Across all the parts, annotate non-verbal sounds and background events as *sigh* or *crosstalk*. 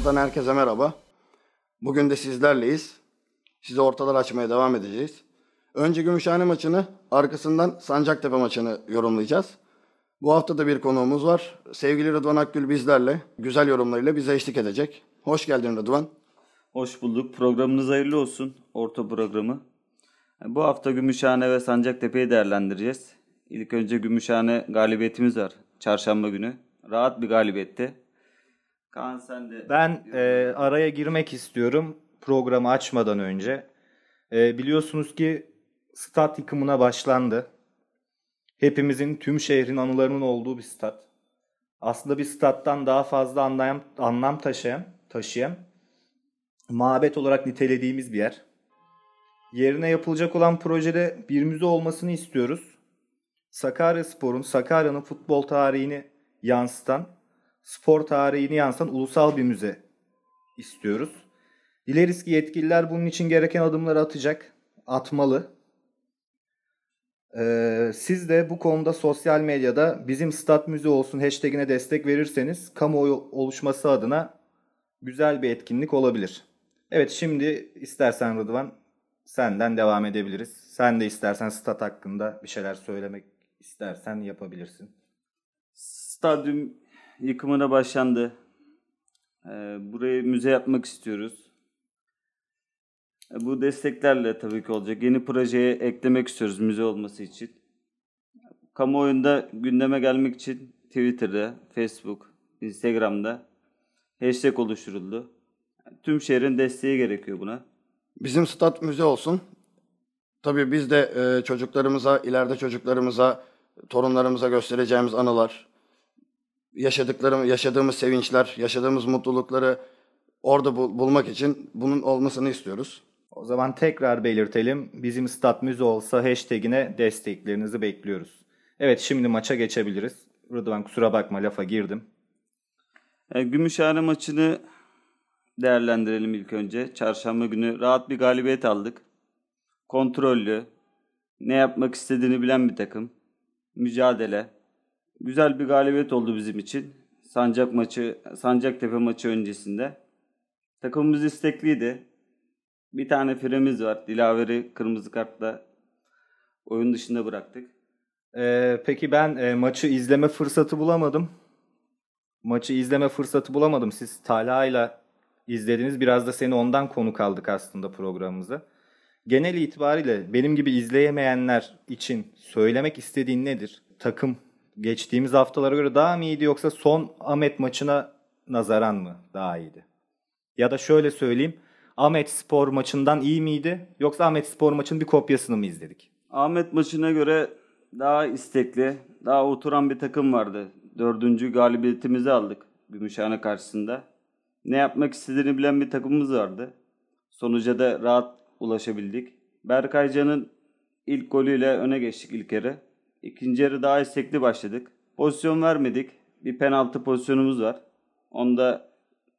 Ortadan herkese merhaba. Bugün de sizlerleyiz. Size ortalar açmaya devam edeceğiz. Önce Gümüşhane maçını, arkasından Sancaktepe maçını yorumlayacağız. Bu hafta da bir konuğumuz var. Sevgili Rıdvan Akgül bizlerle, güzel yorumlarıyla bize eşlik edecek. Hoş geldin Rıdvan. Hoş bulduk. Programınız hayırlı olsun. Orta programı. Bu hafta Gümüşhane ve Sancaktepe'yi değerlendireceğiz. İlk önce Gümüşhane galibiyetimiz var. Çarşamba günü. Rahat bir galibiyetti. Kaan sen de... Ben e, araya girmek istiyorum programı açmadan önce. E, biliyorsunuz ki stat yıkımına başlandı. Hepimizin tüm şehrin anılarının olduğu bir stat. Aslında bir stat'tan daha fazla anlam, anlam taşıyan, taşıyan mabet olarak nitelediğimiz bir yer. Yerine yapılacak olan projede bir müze olmasını istiyoruz. Sakarya Spor'un, Sakarya'nın futbol tarihini yansıtan, spor tarihini yansıtan ulusal bir müze istiyoruz. Dileriz ki yetkililer bunun için gereken adımları atacak, atmalı. Ee, siz de bu konuda sosyal medyada bizim stat müze olsun hashtagine destek verirseniz kamuoyu oluşması adına güzel bir etkinlik olabilir. Evet şimdi istersen Rıdvan senden devam edebiliriz. Sen de istersen stat hakkında bir şeyler söylemek istersen yapabilirsin. Stadyum yıkımına başlandı. Ee, burayı müze yapmak istiyoruz. Bu desteklerle tabii ki olacak. Yeni projeye eklemek istiyoruz müze olması için. Kamuoyunda gündeme gelmek için Twitter'da, Facebook, Instagram'da hashtag oluşturuldu. Tüm şehrin desteği gerekiyor buna. Bizim stat müze olsun. Tabii biz de e, çocuklarımıza, ileride çocuklarımıza, torunlarımıza göstereceğimiz anılar, yaşadıklarım, yaşadığımız sevinçler, yaşadığımız mutlulukları orada bul- bulmak için bunun olmasını istiyoruz. O zaman tekrar belirtelim. Bizim stat müze olsa hashtagine desteklerinizi bekliyoruz. Evet şimdi maça geçebiliriz. Rıdvan kusura bakma lafa girdim. E, Gümüşhane maçını değerlendirelim ilk önce. Çarşamba günü rahat bir galibiyet aldık. Kontrollü, ne yapmak istediğini bilen bir takım. Mücadele. Güzel bir galibiyet oldu bizim için. Sancak maçı, Sancaktepe maçı öncesinde. Takımımız istekliydi. Bir tane firemiz var. Dilaveri kırmızı kartla oyun dışında bıraktık. Ee, peki ben e, maçı izleme fırsatı bulamadım. Maçı izleme fırsatı bulamadım. Siz Talha'yla izlediniz. Biraz da seni ondan konuk aldık aslında programımıza. Genel itibariyle benim gibi izleyemeyenler için söylemek istediğin nedir? Takım geçtiğimiz haftalara göre daha mı iyiydi yoksa son Ahmet maçına nazaran mı daha iyiydi? Ya da şöyle söyleyeyim. Ahmet Spor maçından iyi miydi yoksa Ahmet Spor maçının bir kopyasını mı izledik? Ahmet maçına göre daha istekli, daha oturan bir takım vardı. Dördüncü galibiyetimizi aldık Gümüşhane karşısında. Ne yapmak istediğini bilen bir takımımız vardı. Sonuca da rahat ulaşabildik. Berkaycan'ın ilk golüyle öne geçtik ilk yarı. İkinci yarı daha istekli başladık. Pozisyon vermedik. Bir penaltı pozisyonumuz var. Onda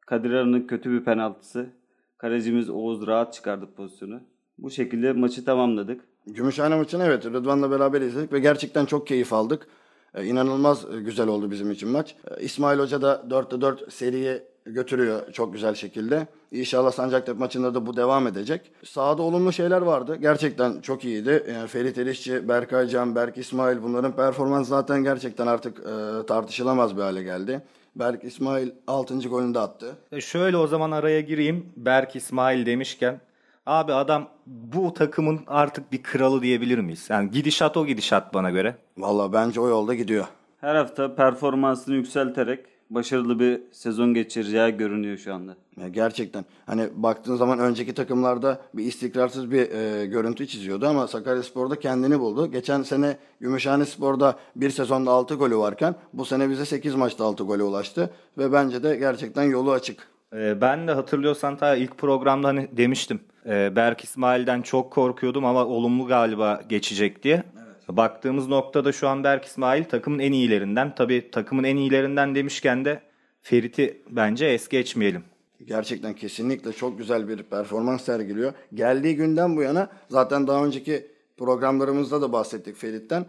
Kadir Aran'ın kötü bir penaltısı. Kalecimiz Oğuz rahat çıkardı pozisyonu. Bu şekilde maçı tamamladık. Gümüşhane maçını evet Rıdvan'la beraber izledik ve gerçekten çok keyif aldık. Ee, inanılmaz e, güzel oldu bizim için maç. Ee, İsmail Hoca da 4'te 4 seriyi götürüyor çok güzel şekilde. İnşallah Sancaktepe maçında da bu devam edecek. Sahada olumlu şeyler vardı. Gerçekten çok iyiydi. Yani Ferit Erişçi, Berkay Can, Berk İsmail bunların performans zaten gerçekten artık e, tartışılamaz bir hale geldi. Berk İsmail 6. golünü de attı. E şöyle o zaman araya gireyim. Berk İsmail demişken. Abi adam bu takımın artık bir kralı diyebilir miyiz? Yani gidişat o gidişat bana göre. Valla bence o yolda gidiyor. Her hafta performansını yükselterek başarılı bir sezon geçireceği görünüyor şu anda. Ya gerçekten hani baktığın zaman önceki takımlarda bir istikrarsız bir e, görüntü çiziyordu ama Sakaryaspor'da kendini buldu. Geçen sene Gümüşhane Spor'da bir sezonda 6 golü varken bu sene bize 8 maçta 6 gole ulaştı ve bence de gerçekten yolu açık. Ee, ben de hatırlıyorsan ta ilk programda hani demiştim. Ee, Berk İsmail'den çok korkuyordum ama olumlu galiba geçecek diye. Baktığımız noktada şu an Berk İsmail takımın en iyilerinden. Tabii takımın en iyilerinden demişken de Ferit'i bence es geçmeyelim. Gerçekten kesinlikle çok güzel bir performans sergiliyor. Geldiği günden bu yana zaten daha önceki programlarımızda da bahsettik Ferit'ten.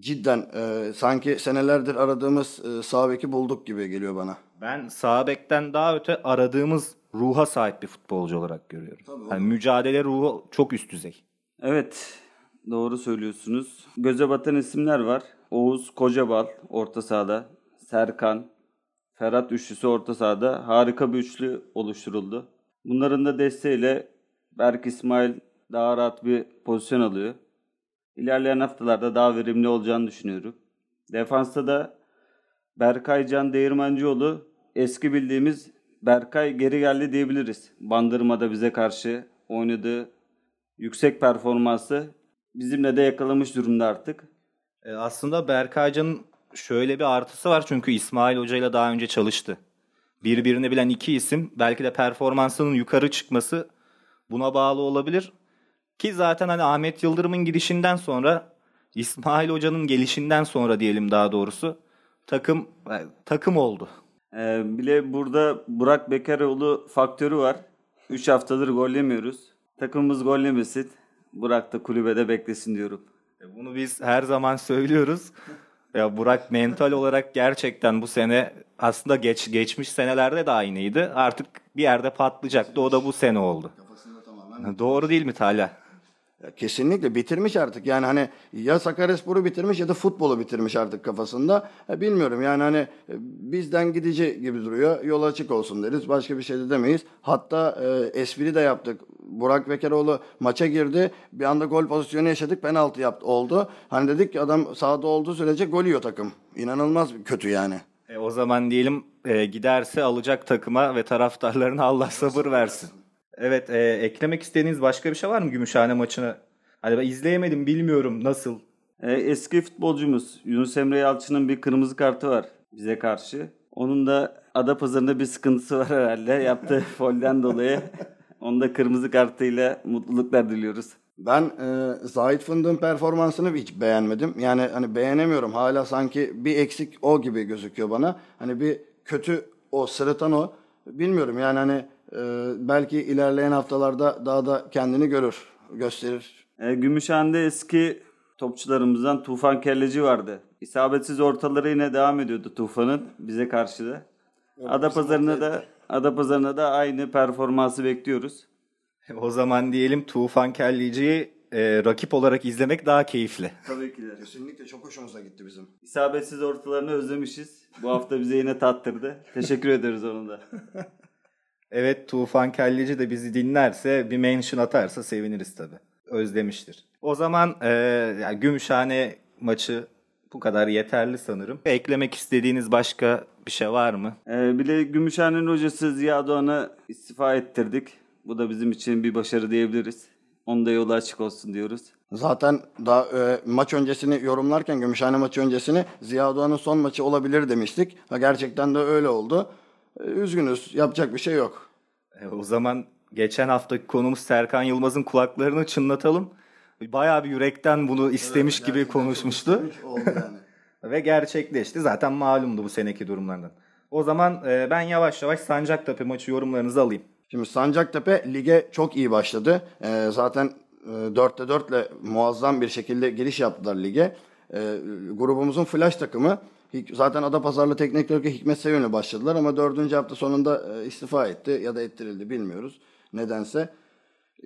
Cidden e, sanki senelerdir aradığımız e, sağ beki bulduk gibi geliyor bana. Ben sağ bekten daha öte aradığımız ruha sahip bir futbolcu olarak görüyorum. Yani mücadele ruhu çok üst düzey. Evet, doğru söylüyorsunuz. Göze batan isimler var. Oğuz Kocabal orta sahada, Serkan, Ferhat üçlüsü orta sahada harika bir üçlü oluşturuldu. Bunların da desteğiyle Berk İsmail daha rahat bir pozisyon alıyor. İlerleyen haftalarda daha verimli olacağını düşünüyorum. Defansta da Berkay Can Değirmencioğlu eski bildiğimiz Berkay geri geldi diyebiliriz. Bandırmada bize karşı oynadığı yüksek performansı bizimle de yakalamış durumda artık. E, aslında Berkaycan'ın şöyle bir artısı var çünkü İsmail Hoca ile daha önce çalıştı. Birbirini bilen iki isim belki de performansının yukarı çıkması buna bağlı olabilir. Ki zaten hani Ahmet Yıldırım'ın gidişinden sonra İsmail Hoca'nın gelişinden sonra diyelim daha doğrusu takım e, takım oldu. Ee, bile burada Burak Bekaroğlu faktörü var. 3 haftadır gol yemiyoruz. Takımımız gol yemesin. Burak da kulübede beklesin diyorum. E, Bunu biz her zaman söylüyoruz. Ya Burak mental olarak gerçekten bu sene aslında geç geçmiş senelerde de aynıydı. Artık bir yerde patlayacaktı. O da bu sene oldu. Doğru değil mi Talha? Kesinlikle bitirmiş artık yani hani ya Sakaryaspor'u bitirmiş ya da futbolu bitirmiş artık kafasında. Bilmiyorum yani hani e, bizden gidici gibi duruyor. Yol açık olsun deriz. Başka bir şey de demeyiz. Hatta e, espri de yaptık. Burak Bekaroğlu maça girdi. Bir anda gol pozisyonu yaşadık. Penaltı yaptı oldu. Hani dedik ki adam sahada olduğu sürece gol yiyor takım. İnanılmaz kötü yani. E, o zaman diyelim e, giderse alacak takıma ve taraftarlarına Allah sabır versin. Evet, e, eklemek istediğiniz başka bir şey var mı Gümüşhane maçına? Hani ben izleyemedim, bilmiyorum nasıl. Ee, eski futbolcumuz Yunus Emre Yalçın'ın bir kırmızı kartı var bize karşı. Onun da Adapazarı'nda bir sıkıntısı var herhalde. *laughs* Yaptığı folden dolayı. Onu da kırmızı kartıyla mutluluklar diliyoruz. Ben e, Zahit Fındık'ın performansını hiç beğenmedim. Yani hani beğenemiyorum. Hala sanki bir eksik o gibi gözüküyor bana. Hani bir kötü o, sırıtan o. Bilmiyorum yani hani e, belki ilerleyen haftalarda daha da kendini görür, gösterir. Ee, Gümüşhane'de eski topçularımızdan Tufan Kelleci vardı. İsabetsiz ortaları yine devam ediyordu Tufan'ın bize karşı da. Adapazarı'na da Adapazarı'na da aynı performansı bekliyoruz. O zaman diyelim Tufan Kellici'yi e, rakip olarak izlemek daha keyifli. Tabii ki de. Kesinlikle çok hoşumuza gitti bizim. İsabetsiz ortalarını özlemişiz. Bu hafta bize yine tattırdı. Teşekkür ederiz onun da. *laughs* Evet Tufan Kelleci de bizi dinlerse bir mention atarsa seviniriz tabi. Özlemiştir. O zaman e, yani Gümüşhane maçı bu kadar yeterli sanırım. Eklemek istediğiniz başka bir şey var mı? Ee, bir de Gümüşhane'nin hocası Ziya Doğan'ı istifa ettirdik. Bu da bizim için bir başarı diyebiliriz. Onun da yolu açık olsun diyoruz. Zaten daha e, maç öncesini yorumlarken Gümüşhane maçı öncesini Ziya Doğan'ın son maçı olabilir demiştik. Ha, gerçekten de öyle oldu. E, üzgünüz. Yapacak bir şey yok. E, o zaman geçen haftaki konumuz Serkan Yılmaz'ın kulaklarını çınlatalım. Bayağı bir yürekten bunu istemiş gibi konuşmuştu. Yani. *laughs* Ve gerçekleşti. Zaten malumdu bu seneki durumlardan. O zaman e, ben yavaş yavaş Sancaktepe maçı yorumlarınızı alayım. Şimdi Sancaktepe lige çok iyi başladı. Ee, zaten e, 4'te 4 ile muazzam bir şekilde giriş yaptılar lige. Ee, grubumuzun flash takımı zaten Adapazarlı Teknik Direktörü Hikmet Sevin'le başladılar ama dördüncü hafta sonunda e, istifa etti ya da ettirildi bilmiyoruz nedense.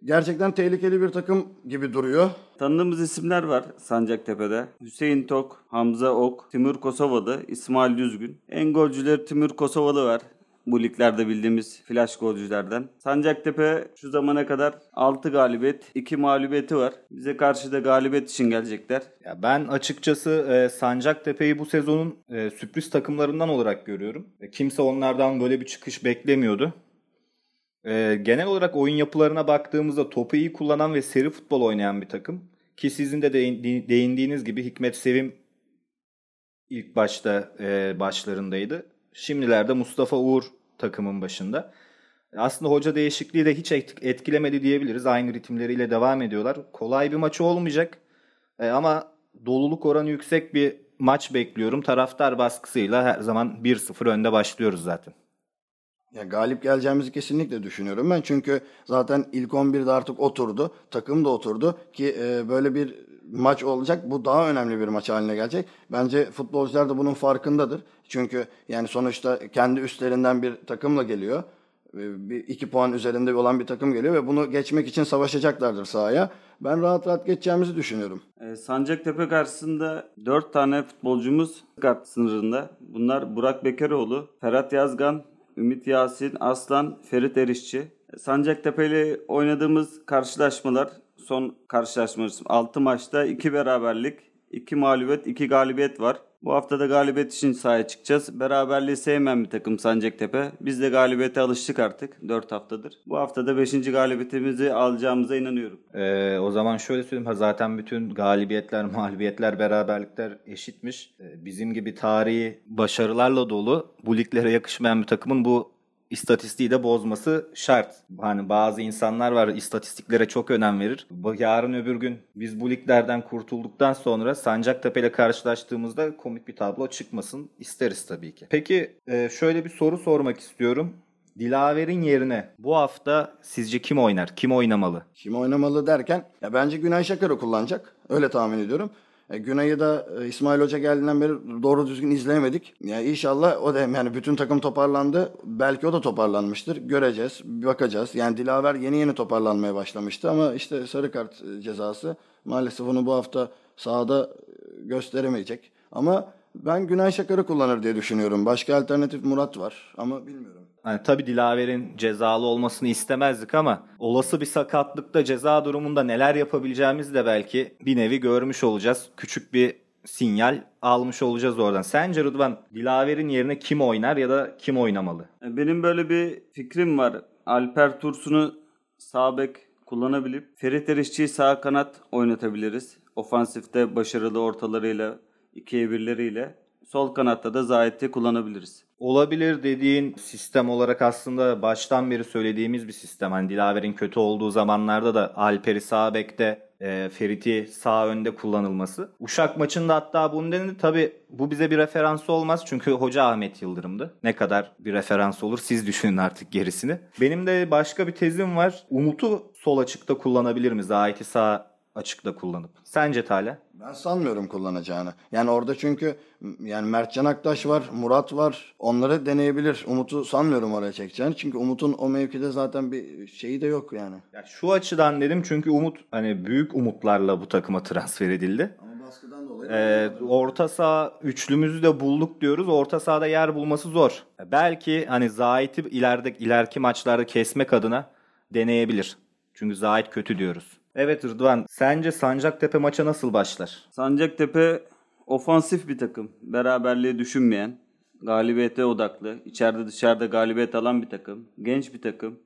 Gerçekten tehlikeli bir takım gibi duruyor. Tanıdığımız isimler var Sancaktepe'de. Hüseyin Tok, Hamza Ok, Timur Kosovalı, İsmail Düzgün. En golcüleri Timur Kosovalı var. Bu liglerde bildiğimiz flash golcülerden. Sancaktepe şu zamana kadar 6 galibiyet, 2 mağlubiyeti var. Bize karşı da galibiyet için gelecekler. Ya ben açıkçası e, Sancaktepe'yi bu sezonun e, sürpriz takımlarından olarak görüyorum. E, kimse onlardan böyle bir çıkış beklemiyordu. E, genel olarak oyun yapılarına baktığımızda topu iyi kullanan ve seri futbol oynayan bir takım. Ki sizin de değin- değindiğiniz gibi Hikmet Sevim ilk başta e, başlarındaydı. Şimdilerde Mustafa Uğur takımın başında. Aslında hoca değişikliği de hiç et- etkilemedi diyebiliriz. Aynı ritimleriyle devam ediyorlar. Kolay bir maç olmayacak. E, ama doluluk oranı yüksek bir maç bekliyorum. Taraftar baskısıyla her zaman 1-0 önde başlıyoruz zaten. Ya galip geleceğimizi kesinlikle düşünüyorum ben. Çünkü zaten ilk 11'de artık oturdu. Takım da oturdu ki e, böyle bir maç olacak. Bu daha önemli bir maç haline gelecek. Bence futbolcular da bunun farkındadır. Çünkü yani sonuçta kendi üstlerinden bir takımla geliyor. Ee, Bir iki puan üzerinde olan bir takım geliyor ve bunu geçmek için savaşacaklardır sahaya. Ben rahat rahat geçeceğimizi düşünüyorum. E, Sancaktepe karşısında 4 tane futbolcumuz kart sınırında. Bunlar Burak Bekaroğlu, Ferhat Yazgan, Ümit Yasin, Aslan, Ferit Erişçi. Sancaktepe ile oynadığımız karşılaşmalar son karşılaşmamız 6 maçta 2 beraberlik, 2 mağlubiyet, 2 galibiyet var. Bu hafta da galibiyet için sahaya çıkacağız. Beraberliği sevmeyen bir takım Sancaktepe. Biz de galibiyete alıştık artık 4 haftadır. Bu hafta da 5. galibiyetimizi alacağımıza inanıyorum. Ee, o zaman şöyle söyleyeyim. Ha, zaten bütün galibiyetler, *laughs* mağlubiyetler, beraberlikler eşitmiş. Ee, bizim gibi tarihi başarılarla dolu bu liglere yakışmayan bir takımın bu istatistiği de bozması şart. Hani bazı insanlar var istatistiklere çok önem verir. Yarın öbür gün biz bu liglerden kurtulduktan sonra Sancaktepe ile karşılaştığımızda komik bir tablo çıkmasın isteriz tabii ki. Peki e, şöyle bir soru sormak istiyorum. Dilaver'in yerine bu hafta sizce kim oynar? Kim oynamalı? Kim oynamalı derken ya bence Günay Şakar'ı kullanacak. Öyle tahmin ediyorum. E, Günay'ı da e, İsmail Hoca geldiğinden beri doğru düzgün izleyemedik. Ya inşallah o da yani bütün takım toparlandı. Belki o da toparlanmıştır. Göreceğiz, bakacağız. Yani Dilaver yeni yeni toparlanmaya başlamıştı ama işte sarı kart e, cezası maalesef onu bu hafta sahada e, gösteremeyecek. Ama ben Günay Şakar'ı kullanır diye düşünüyorum. Başka alternatif Murat var ama bilmiyorum. Hani tabii Dilaver'in cezalı olmasını istemezdik ama olası bir sakatlıkta ceza durumunda neler yapabileceğimizi de belki bir nevi görmüş olacağız. Küçük bir sinyal almış olacağız oradan. Sence Rıdvan Dilaver'in yerine kim oynar ya da kim oynamalı? E, Benim böyle bir fikrim var. Alper Tursun'u sağ bek kullanabilip Ferit Erişçi'yi sağ kanat oynatabiliriz. Ofansifte başarılı ortalarıyla, ikiye birleriyle. Sol kanatta da Zahit'i kullanabiliriz. Olabilir dediğin sistem olarak aslında baştan beri söylediğimiz bir sistem. Hani Dilaver'in kötü olduğu zamanlarda da Alper'i sağ bekte, e, Ferit'i sağ önde kullanılması. Uşak maçında hatta bunun denildi. Tabii bu bize bir referans olmaz. Çünkü hoca Ahmet Yıldırım'dı. Ne kadar bir referans olur siz düşünün artık gerisini. Benim de başka bir tezim var. Umut'u sol açıkta kullanabilir mi? Zahit'i sağ açıkta kullanıp. Sence Tala? Ben sanmıyorum kullanacağını. Yani orada çünkü yani Mertcan Aktaş var, Murat var. Onları deneyebilir. Umut'u sanmıyorum oraya çekeceğini. Çünkü Umut'un o mevkide zaten bir şeyi de yok yani. Ya şu açıdan dedim çünkü Umut hani büyük umutlarla bu takıma transfer edildi. Ama baskıdan dolayı Ee, orta saha üçlümüzü de bulduk diyoruz. Orta sahada yer bulması zor. Belki hani Zahit'i ileride ileriki maçlarda kesmek adına deneyebilir. Çünkü Zahit kötü diyoruz. Evet Rıdvan, sence Sancaktepe maça nasıl başlar? Sancaktepe ofansif bir takım. Beraberliği düşünmeyen, galibiyete odaklı, içeride dışarıda galibiyet alan bir takım. Genç bir takım,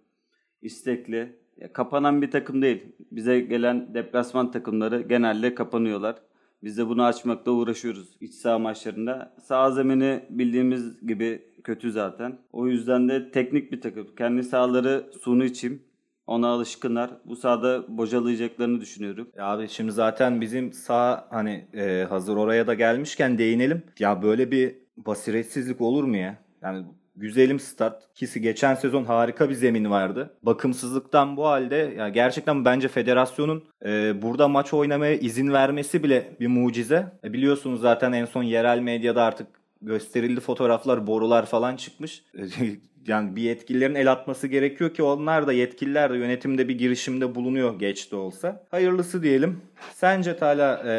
istekli, kapanan bir takım değil. Bize gelen deplasman takımları genelde kapanıyorlar. Biz de bunu açmakla uğraşıyoruz iç saha maçlarında. Sağ zemini bildiğimiz gibi kötü zaten. O yüzden de teknik bir takım. Kendi sahaları sunu içim. Ona alışkınlar. Bu sahada bocalayacaklarını düşünüyorum. Ya abi şimdi zaten bizim sağ hani e, hazır oraya da gelmişken değinelim. Ya böyle bir basiretsizlik olur mu ya? Yani güzelim stat. Kisi geçen sezon harika bir zemin vardı. Bakımsızlıktan bu halde ya gerçekten bence federasyonun e, burada maç oynamaya izin vermesi bile bir mucize. E, biliyorsunuz zaten en son yerel medyada artık gösterildi fotoğraflar, borular falan çıkmış. Yani bir yetkililerin el atması gerekiyor ki onlar da yetkililer de yönetimde bir girişimde bulunuyor geç de olsa. Hayırlısı diyelim. Sence Tala e,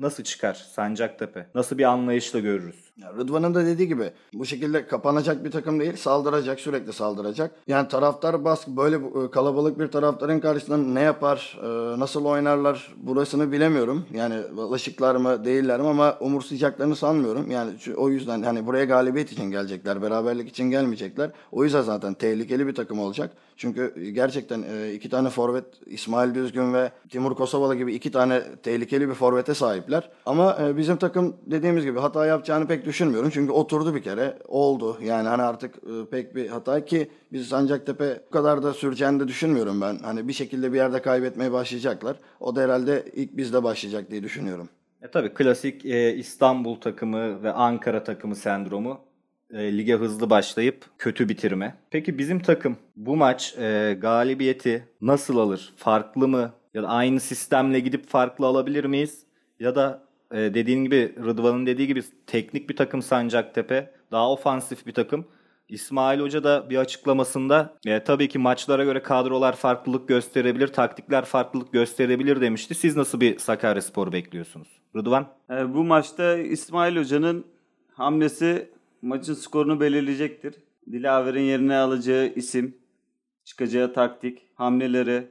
nasıl çıkar Sancaktepe? Nasıl bir anlayışla görürüz? Rıdvan'ın da dediği gibi bu şekilde kapanacak bir takım değil. Saldıracak, sürekli saldıracak. Yani taraftar baskı böyle e, kalabalık bir taraftarın karşısında ne yapar, e, nasıl oynarlar burasını bilemiyorum. Yani alışıklar mı değiller mi ama umursayacaklarını sanmıyorum. Yani o yüzden hani buraya galibiyet için gelecekler, beraberlik için gelmeyecekler. O yüzden zaten tehlikeli bir takım olacak. Çünkü gerçekten e, iki tane forvet İsmail Düzgün ve Timur Kosovalı gibi iki tane tehlikeli bir forvete sahipler. Ama e, bizim takım dediğimiz gibi hata yapacağını pek düşünmüyorum. Çünkü oturdu bir kere. Oldu. Yani hani artık e, pek bir hata ki biz Sancaktepe bu kadar da süreceğini de düşünmüyorum ben. Hani bir şekilde bir yerde kaybetmeye başlayacaklar. O da herhalde ilk bizde başlayacak diye düşünüyorum. E tabii klasik e, İstanbul takımı ve Ankara takımı sendromu. E, lige hızlı başlayıp kötü bitirme. Peki bizim takım bu maç e, galibiyeti nasıl alır? Farklı mı? Ya da aynı sistemle gidip farklı alabilir miyiz? Ya da e, dediğin gibi Rıdvan'ın dediği gibi teknik bir takım Sancaktepe, daha ofansif bir takım. İsmail Hoca da bir açıklamasında e, tabii ki maçlara göre kadrolar farklılık gösterebilir, taktikler farklılık gösterebilir demişti. Siz nasıl bir Sakaryaspor bekliyorsunuz? Rıdvan? E, bu maçta İsmail Hoca'nın hamlesi maçın skorunu belirleyecektir. Dilaver'in yerine alacağı isim, çıkacağı taktik, hamleleri,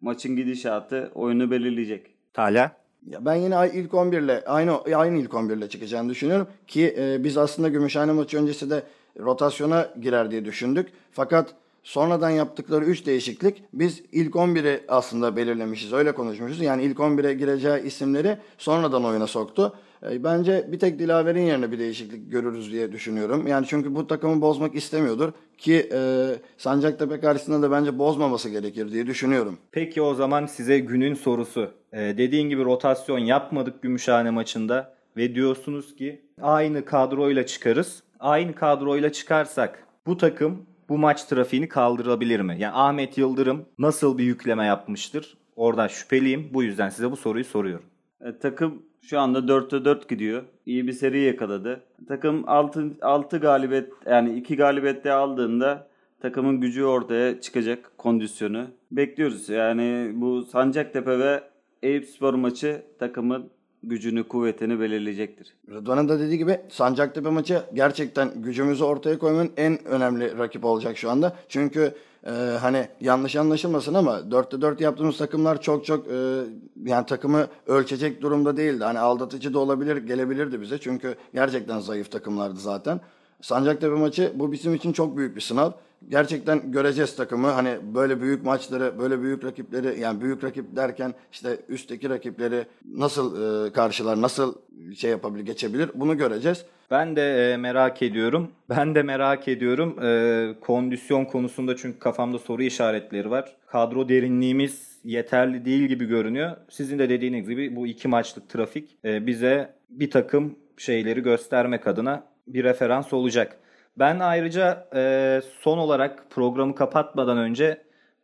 maçın gidişatı oyunu belirleyecek. Talha? Ya ben yine ilk 11 ile aynı aynı ilk 11 ile çıkacağını düşünüyorum ki e, biz aslında Gümüşhane maçı öncesi de rotasyona girer diye düşündük. Fakat sonradan yaptıkları 3 değişiklik biz ilk 11'i aslında belirlemişiz. Öyle konuşmuşuz. Yani ilk 11'e gireceği isimleri sonradan oyuna soktu. E, bence bir tek Dilaver'in yerine bir değişiklik görürüz diye düşünüyorum. Yani çünkü bu takımı bozmak istemiyordur ki e, Sancaktepe karşısında da bence bozmaması gerekir diye düşünüyorum. Peki o zaman size günün sorusu. Ee, dediğin gibi rotasyon yapmadık Gümüşhane maçında ve diyorsunuz ki aynı kadroyla çıkarız. Aynı kadroyla çıkarsak bu takım bu maç trafiğini kaldırabilir mi? Yani Ahmet Yıldırım nasıl bir yükleme yapmıştır? Oradan şüpheliyim. Bu yüzden size bu soruyu soruyorum. E, takım şu anda 4'te 4 gidiyor. İyi bir seri yakaladı. Takım 6, 6 galibiyet yani 2 galibiyette aldığında takımın gücü ortaya çıkacak kondisyonu. Bekliyoruz. Yani bu Sancaktepe ve Eyüpspor maçı takımın gücünü, kuvvetini belirleyecektir. Rıdvan'ın da dediği gibi Sancaktepe maçı gerçekten gücümüzü ortaya koymanın en önemli rakip olacak şu anda. Çünkü e, hani yanlış anlaşılmasın ama 4'te 4 yaptığımız takımlar çok çok e, yani takımı ölçecek durumda değildi. Hani aldatıcı da olabilir, gelebilirdi bize. Çünkü gerçekten zayıf takımlardı zaten. Sancaktepe maçı bu bizim için çok büyük bir sınav. Gerçekten göreceğiz takımı. Hani böyle büyük maçları, böyle büyük rakipleri yani büyük rakip derken işte üstteki rakipleri nasıl e, karşılar, nasıl şey yapabilir, geçebilir bunu göreceğiz. Ben de e, merak ediyorum. *laughs* Ben de merak ediyorum. E, kondisyon konusunda çünkü kafamda soru işaretleri var. Kadro derinliğimiz yeterli değil gibi görünüyor. Sizin de dediğiniz gibi bu iki maçlık trafik e, bize bir takım şeyleri göstermek adına bir referans olacak. Ben ayrıca e, son olarak programı kapatmadan önce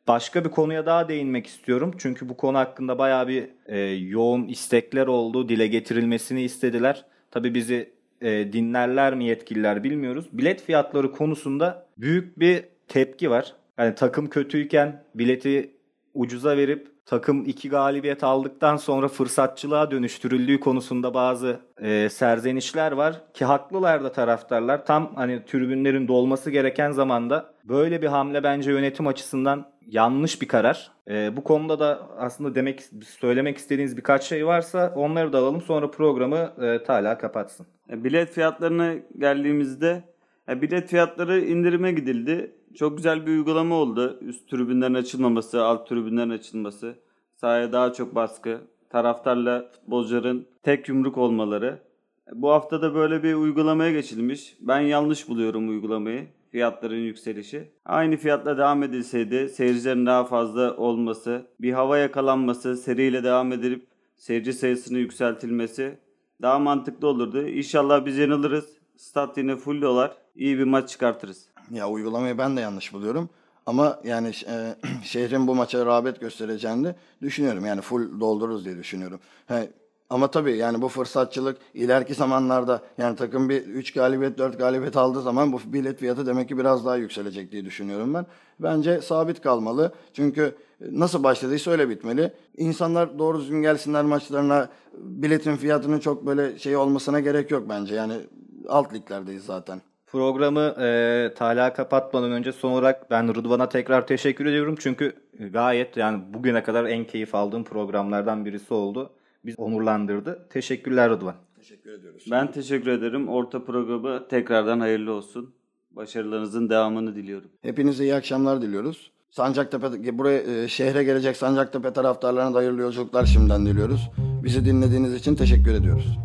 başka bir konuya daha değinmek istiyorum. Çünkü bu konu hakkında bayağı bir e, yoğun istekler oldu. Dile getirilmesini istediler. Tabii bizi e, dinlerler mi yetkililer bilmiyoruz. Bilet fiyatları konusunda büyük bir tepki var. Yani takım kötüyken bileti ucuza verip takım iki galibiyet aldıktan sonra fırsatçılığa dönüştürüldüğü konusunda bazı e, serzenişler var ki haklılar da taraftarlar. Tam hani tribünlerin dolması gereken zamanda böyle bir hamle bence yönetim açısından yanlış bir karar. E, bu konuda da aslında demek söylemek istediğiniz birkaç şey varsa onları da alalım sonra programı e, Talha kapatsın. E, Bilet fiyatlarına geldiğimizde e, bilet fiyatları indirime gidildi. Çok güzel bir uygulama oldu. Üst tribünlerin açılmaması, alt tribünlerin açılması. Sahaya daha çok baskı. Taraftarla futbolcuların tek yumruk olmaları. E, Bu hafta da böyle bir uygulamaya geçilmiş. Ben yanlış buluyorum uygulamayı. Fiyatların yükselişi. Aynı fiyatla devam edilseydi seyircilerin daha fazla olması, bir hava yakalanması, seriyle devam edilip seyirci sayısını yükseltilmesi daha mantıklı olurdu. İnşallah biz yanılırız. Stat yine full dolar. İyi bir maç çıkartırız. Ya uygulamayı ben de yanlış buluyorum. Ama yani e, *clears throat* şehrin bu maça rağbet göstereceğini düşünüyorum. Yani full doldururuz diye düşünüyorum. He, ama tabii yani bu fırsatçılık ileriki zamanlarda yani takım bir 3 galibiyet 4 galibiyet aldığı zaman bu bilet fiyatı demek ki biraz daha yükselecek diye düşünüyorum ben. Bence sabit kalmalı. Çünkü nasıl başladıysa öyle bitmeli. İnsanlar doğru düzgün gelsinler maçlarına. Biletin fiyatının çok böyle şey olmasına gerek yok bence. Yani alt liglerdeyiz zaten. Programı e, Talha kapatmadan önce son olarak ben Rıdvan'a tekrar teşekkür ediyorum. Çünkü gayet yani bugüne kadar en keyif aldığım programlardan birisi oldu. Biz onurlandırdı. Teşekkürler Rıdvan. Teşekkür ediyoruz. Ben teşekkür ederim. Orta programı tekrardan hayırlı olsun. Başarılarınızın devamını diliyorum. Hepinize iyi akşamlar diliyoruz. Sancaktepe buraya e, şehre gelecek Sancaktepe taraftarlarına da hayırlı yolculuklar şimdiden diliyoruz. Bizi dinlediğiniz için teşekkür ediyoruz.